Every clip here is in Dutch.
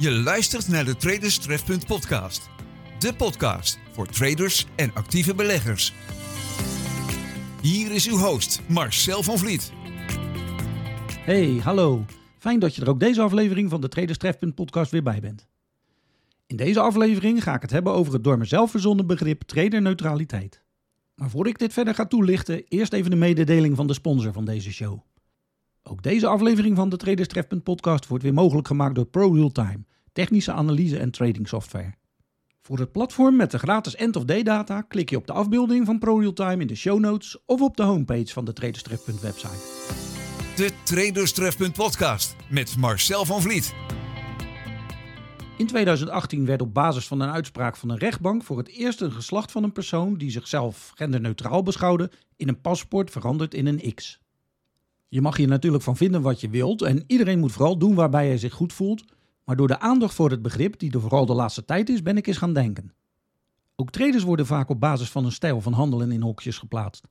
Je luistert naar de Traders Trefpunt podcast. De podcast voor traders en actieve beleggers. Hier is uw host Marcel van Vliet. Hey, hallo. Fijn dat je er ook deze aflevering van de Traders Trefpunt podcast weer bij bent. In deze aflevering ga ik het hebben over het door mezelf verzonnen begrip traderneutraliteit. Maar voor ik dit verder ga toelichten, eerst even de mededeling van de sponsor van deze show. Ook deze aflevering van de Traders Trefpunt podcast wordt weer mogelijk gemaakt door ProRealTime, technische analyse en trading software. Voor het platform met de gratis end-of-day data klik je op de afbeelding van ProRealTime in de show notes of op de homepage van de Traders Trefpunt website. De Traders Trefpunt podcast met Marcel van Vliet. In 2018 werd op basis van een uitspraak van een rechtbank voor het eerst een geslacht van een persoon die zichzelf genderneutraal beschouwde in een paspoort veranderd in een X. Je mag hier natuurlijk van vinden wat je wilt en iedereen moet vooral doen waarbij hij zich goed voelt, maar door de aandacht voor het begrip die er vooral de laatste tijd is, ben ik eens gaan denken. Ook traders worden vaak op basis van een stijl van handelen in hokjes geplaatst.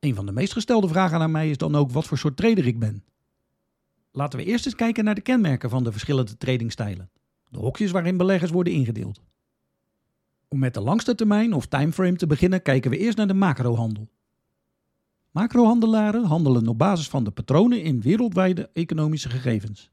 Een van de meest gestelde vragen aan mij is dan ook wat voor soort trader ik ben. Laten we eerst eens kijken naar de kenmerken van de verschillende tradingstijlen. De hokjes waarin beleggers worden ingedeeld. Om met de langste termijn of timeframe te beginnen, kijken we eerst naar de macrohandel. Macrohandelaren handelen op basis van de patronen in wereldwijde economische gegevens.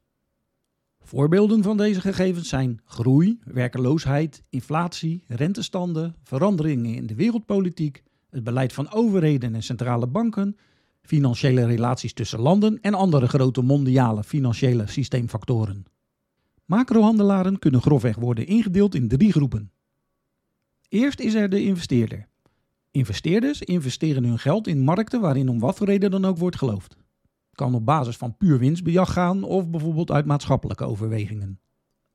Voorbeelden van deze gegevens zijn groei, werkeloosheid, inflatie, rentestanden, veranderingen in de wereldpolitiek, het beleid van overheden en centrale banken, financiële relaties tussen landen en andere grote mondiale financiële systeemfactoren. Macrohandelaren kunnen grofweg worden ingedeeld in drie groepen. Eerst is er de investeerder. Investeerders investeren hun geld in markten waarin om wat voor reden dan ook wordt geloofd. Kan op basis van puur winstbejag gaan of bijvoorbeeld uit maatschappelijke overwegingen.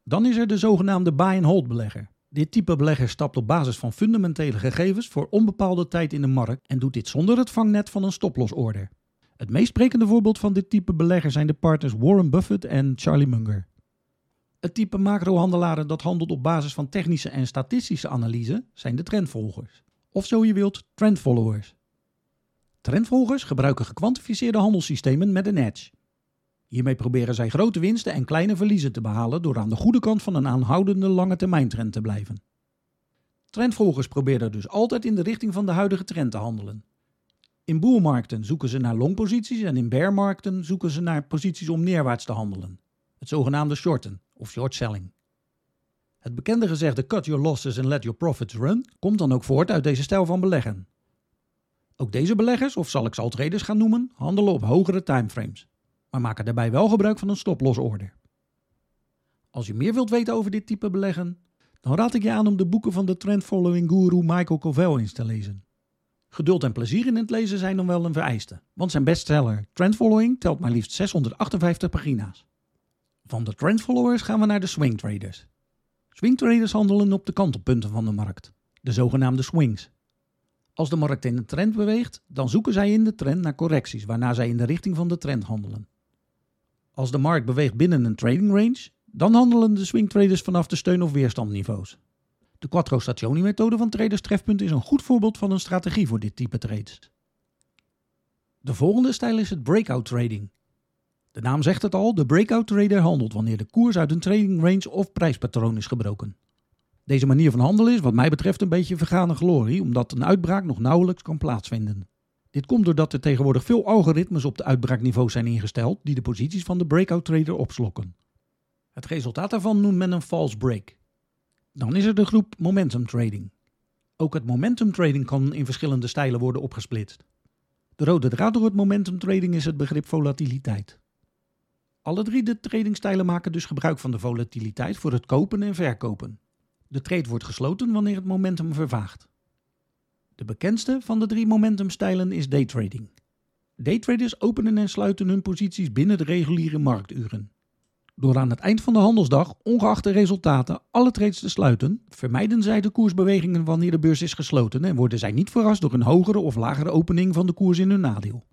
Dan is er de zogenaamde buy-and-hold belegger. Dit type belegger stapt op basis van fundamentele gegevens voor onbepaalde tijd in de markt en doet dit zonder het vangnet van een stoplosorder. Het meest sprekende voorbeeld van dit type belegger zijn de partners Warren Buffett en Charlie Munger. Het type macrohandelaren dat handelt op basis van technische en statistische analyse zijn de trendvolgers. Of zo je wilt, trendfollowers. Trendvolgers gebruiken gekwantificeerde handelssystemen met een edge. Hiermee proberen zij grote winsten en kleine verliezen te behalen door aan de goede kant van een aanhoudende lange termijn trend te blijven. Trendvolgers proberen dus altijd in de richting van de huidige trend te handelen. In boelmarkten zoeken ze naar longposities en in bearmarkten zoeken ze naar posities om neerwaarts te handelen. Het zogenaamde shorten of short selling. Het bekende gezegde cut your losses and let your profits run komt dan ook voort uit deze stijl van beleggen. Ook deze beleggers, of zal ik ze al traders gaan noemen, handelen op hogere timeframes, maar maken daarbij wel gebruik van een stoplosorder. Als je meer wilt weten over dit type beleggen, dan raad ik je aan om de boeken van de trendfollowing guru Michael Covell eens te lezen. Geduld en plezier in het lezen zijn dan wel een vereiste, want zijn bestseller Trendfollowing telt maar liefst 658 pagina's. Van de trendfollowers gaan we naar de swing traders. Swing traders handelen op de kantelpunten van de markt, de zogenaamde swings. Als de markt in een trend beweegt, dan zoeken zij in de trend naar correcties, waarna zij in de richting van de trend handelen. Als de markt beweegt binnen een trading range, dan handelen de swing traders vanaf de steun- of weerstandniveaus. De Quattro Stationi methode van Traders Trefpunt is een goed voorbeeld van een strategie voor dit type trades. De volgende stijl is het breakout trading. De naam zegt het al, de breakout trader handelt wanneer de koers uit een trading range of prijspatroon is gebroken. Deze manier van handelen is wat mij betreft een beetje vergane glorie, omdat een uitbraak nog nauwelijks kan plaatsvinden. Dit komt doordat er tegenwoordig veel algoritmes op de uitbraakniveau zijn ingesteld die de posities van de breakout trader opslokken. Het resultaat daarvan noemt men een false break. Dan is er de groep momentum trading. Ook het momentum trading kan in verschillende stijlen worden opgesplitst. De rode draad door het momentum trading is het begrip volatiliteit. Alle drie de tradingstijlen maken dus gebruik van de volatiliteit voor het kopen en verkopen. De trade wordt gesloten wanneer het momentum vervaagt. De bekendste van de drie momentumstijlen is daytrading. Daytraders openen en sluiten hun posities binnen de reguliere markturen. Door aan het eind van de handelsdag, ongeacht de resultaten, alle trades te sluiten, vermijden zij de koersbewegingen wanneer de beurs is gesloten en worden zij niet verrast door een hogere of lagere opening van de koers in hun nadeel.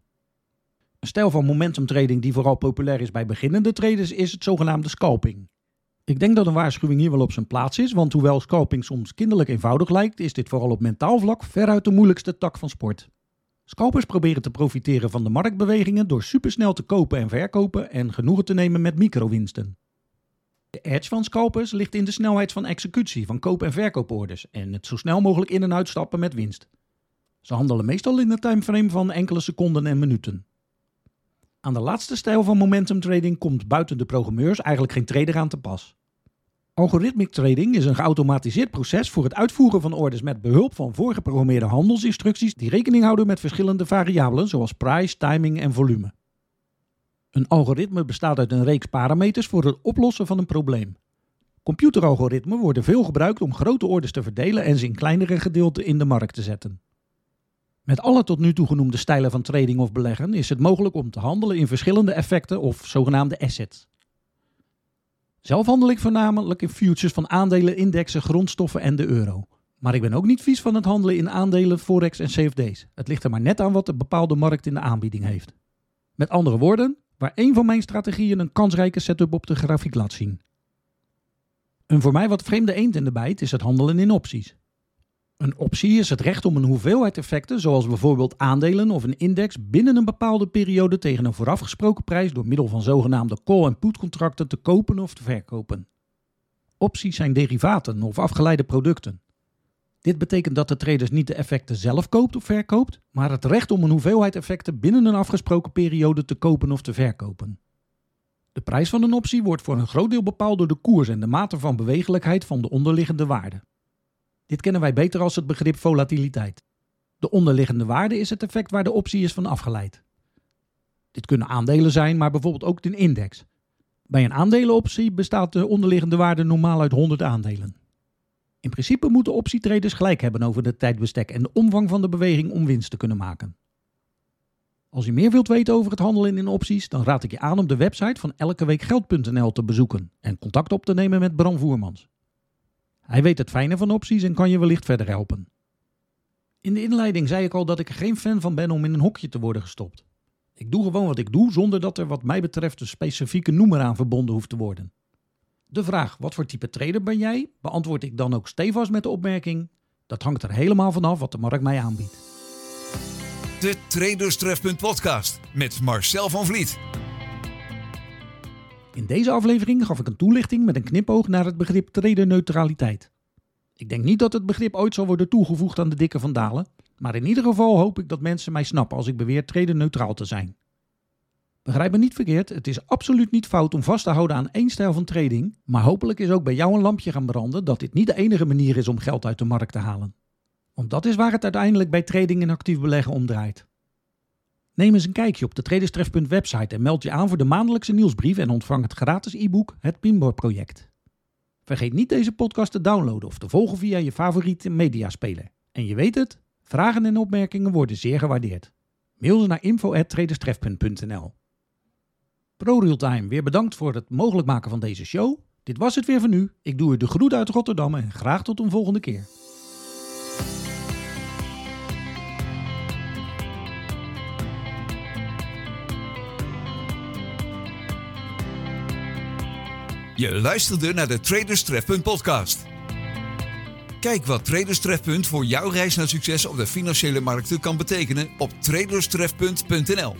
Een stijl van momentum trading die vooral populair is bij beginnende traders is het zogenaamde scalping. Ik denk dat een waarschuwing hier wel op zijn plaats is, want hoewel scalping soms kinderlijk eenvoudig lijkt, is dit vooral op mentaal vlak veruit de moeilijkste tak van sport. Scalpers proberen te profiteren van de marktbewegingen door supersnel te kopen en verkopen en genoegen te nemen met microwinsten. De edge van scalpers ligt in de snelheid van executie van koop- en verkooporders en het zo snel mogelijk in- en uitstappen met winst. Ze handelen meestal in een timeframe van enkele seconden en minuten. Aan de laatste stijl van momentum trading komt buiten de programmeurs eigenlijk geen trader aan te pas. Algorithmic trading is een geautomatiseerd proces voor het uitvoeren van orders met behulp van voorgeprogrammeerde handelsinstructies die rekening houden met verschillende variabelen zoals price, timing en volume. Een algoritme bestaat uit een reeks parameters voor het oplossen van een probleem. Computeralgoritmen worden veel gebruikt om grote orders te verdelen en ze in kleinere gedeelten in de markt te zetten. Met alle tot nu toe genoemde stijlen van trading of beleggen is het mogelijk om te handelen in verschillende effecten of zogenaamde assets. Zelf handel ik voornamelijk in futures van aandelen, indexen, grondstoffen en de euro. Maar ik ben ook niet vies van het handelen in aandelen, forex en CFD's. Het ligt er maar net aan wat de bepaalde markt in de aanbieding heeft. Met andere woorden, waar één van mijn strategieën een kansrijke setup op de grafiek laat zien. Een voor mij wat vreemde eend in de bijt is het handelen in opties. Een optie is het recht om een hoeveelheid effecten, zoals bijvoorbeeld aandelen of een index, binnen een bepaalde periode tegen een voorafgesproken prijs door middel van zogenaamde call- en put-contracten te kopen of te verkopen. Opties zijn derivaten of afgeleide producten. Dit betekent dat de trader niet de effecten zelf koopt of verkoopt, maar het recht om een hoeveelheid effecten binnen een afgesproken periode te kopen of te verkopen. De prijs van een optie wordt voor een groot deel bepaald door de koers en de mate van bewegelijkheid van de onderliggende waarde. Dit kennen wij beter als het begrip volatiliteit. De onderliggende waarde is het effect waar de optie is van afgeleid. Dit kunnen aandelen zijn, maar bijvoorbeeld ook een index. Bij een aandelenoptie bestaat de onderliggende waarde normaal uit 100 aandelen. In principe moeten optietraders gelijk hebben over de tijdbestek en de omvang van de beweging om winst te kunnen maken. Als je meer wilt weten over het handelen in opties, dan raad ik je aan om de website van elkeweekgeld.nl te bezoeken en contact op te nemen met Bram Voermans. Hij weet het fijne van opties en kan je wellicht verder helpen. In de inleiding zei ik al dat ik er geen fan van ben om in een hokje te worden gestopt. Ik doe gewoon wat ik doe zonder dat er wat mij betreft een specifieke noemer aan verbonden hoeft te worden. De vraag wat voor type trader ben jij, beantwoord ik dan ook stevast met de opmerking: dat hangt er helemaal vanaf wat de markt mij aanbiedt. De Traderstrefpunt podcast met Marcel van Vliet. In deze aflevering gaf ik een toelichting met een knipoog naar het begrip traderneutraliteit. Ik denk niet dat het begrip ooit zal worden toegevoegd aan de dikke van Dalen, maar in ieder geval hoop ik dat mensen mij snappen als ik beweer traderneutraal te zijn. Begrijp me niet verkeerd, het is absoluut niet fout om vast te houden aan één stijl van trading, maar hopelijk is ook bij jou een lampje gaan branden dat dit niet de enige manier is om geld uit de markt te halen. Want dat is waar het uiteindelijk bij trading en actief beleggen om draait. Neem eens een kijkje op de Traderstref.website website en meld je aan voor de maandelijkse nieuwsbrief en ontvang het gratis e-book Het Pinboard Project. Vergeet niet deze podcast te downloaden of te volgen via je favoriete mediaspeler. En je weet het, vragen en opmerkingen worden zeer gewaardeerd. Mail ze naar info.traderstref.nl ProRealtime, weer bedankt voor het mogelijk maken van deze show. Dit was het weer van nu. Ik doe u de groet uit Rotterdam en graag tot een volgende keer. Je luisterde naar de Traderstrefpunt podcast. Kijk wat Traderstrefpunt voor jouw reis naar succes op de financiële markten kan betekenen op traderstrefpunt.nl.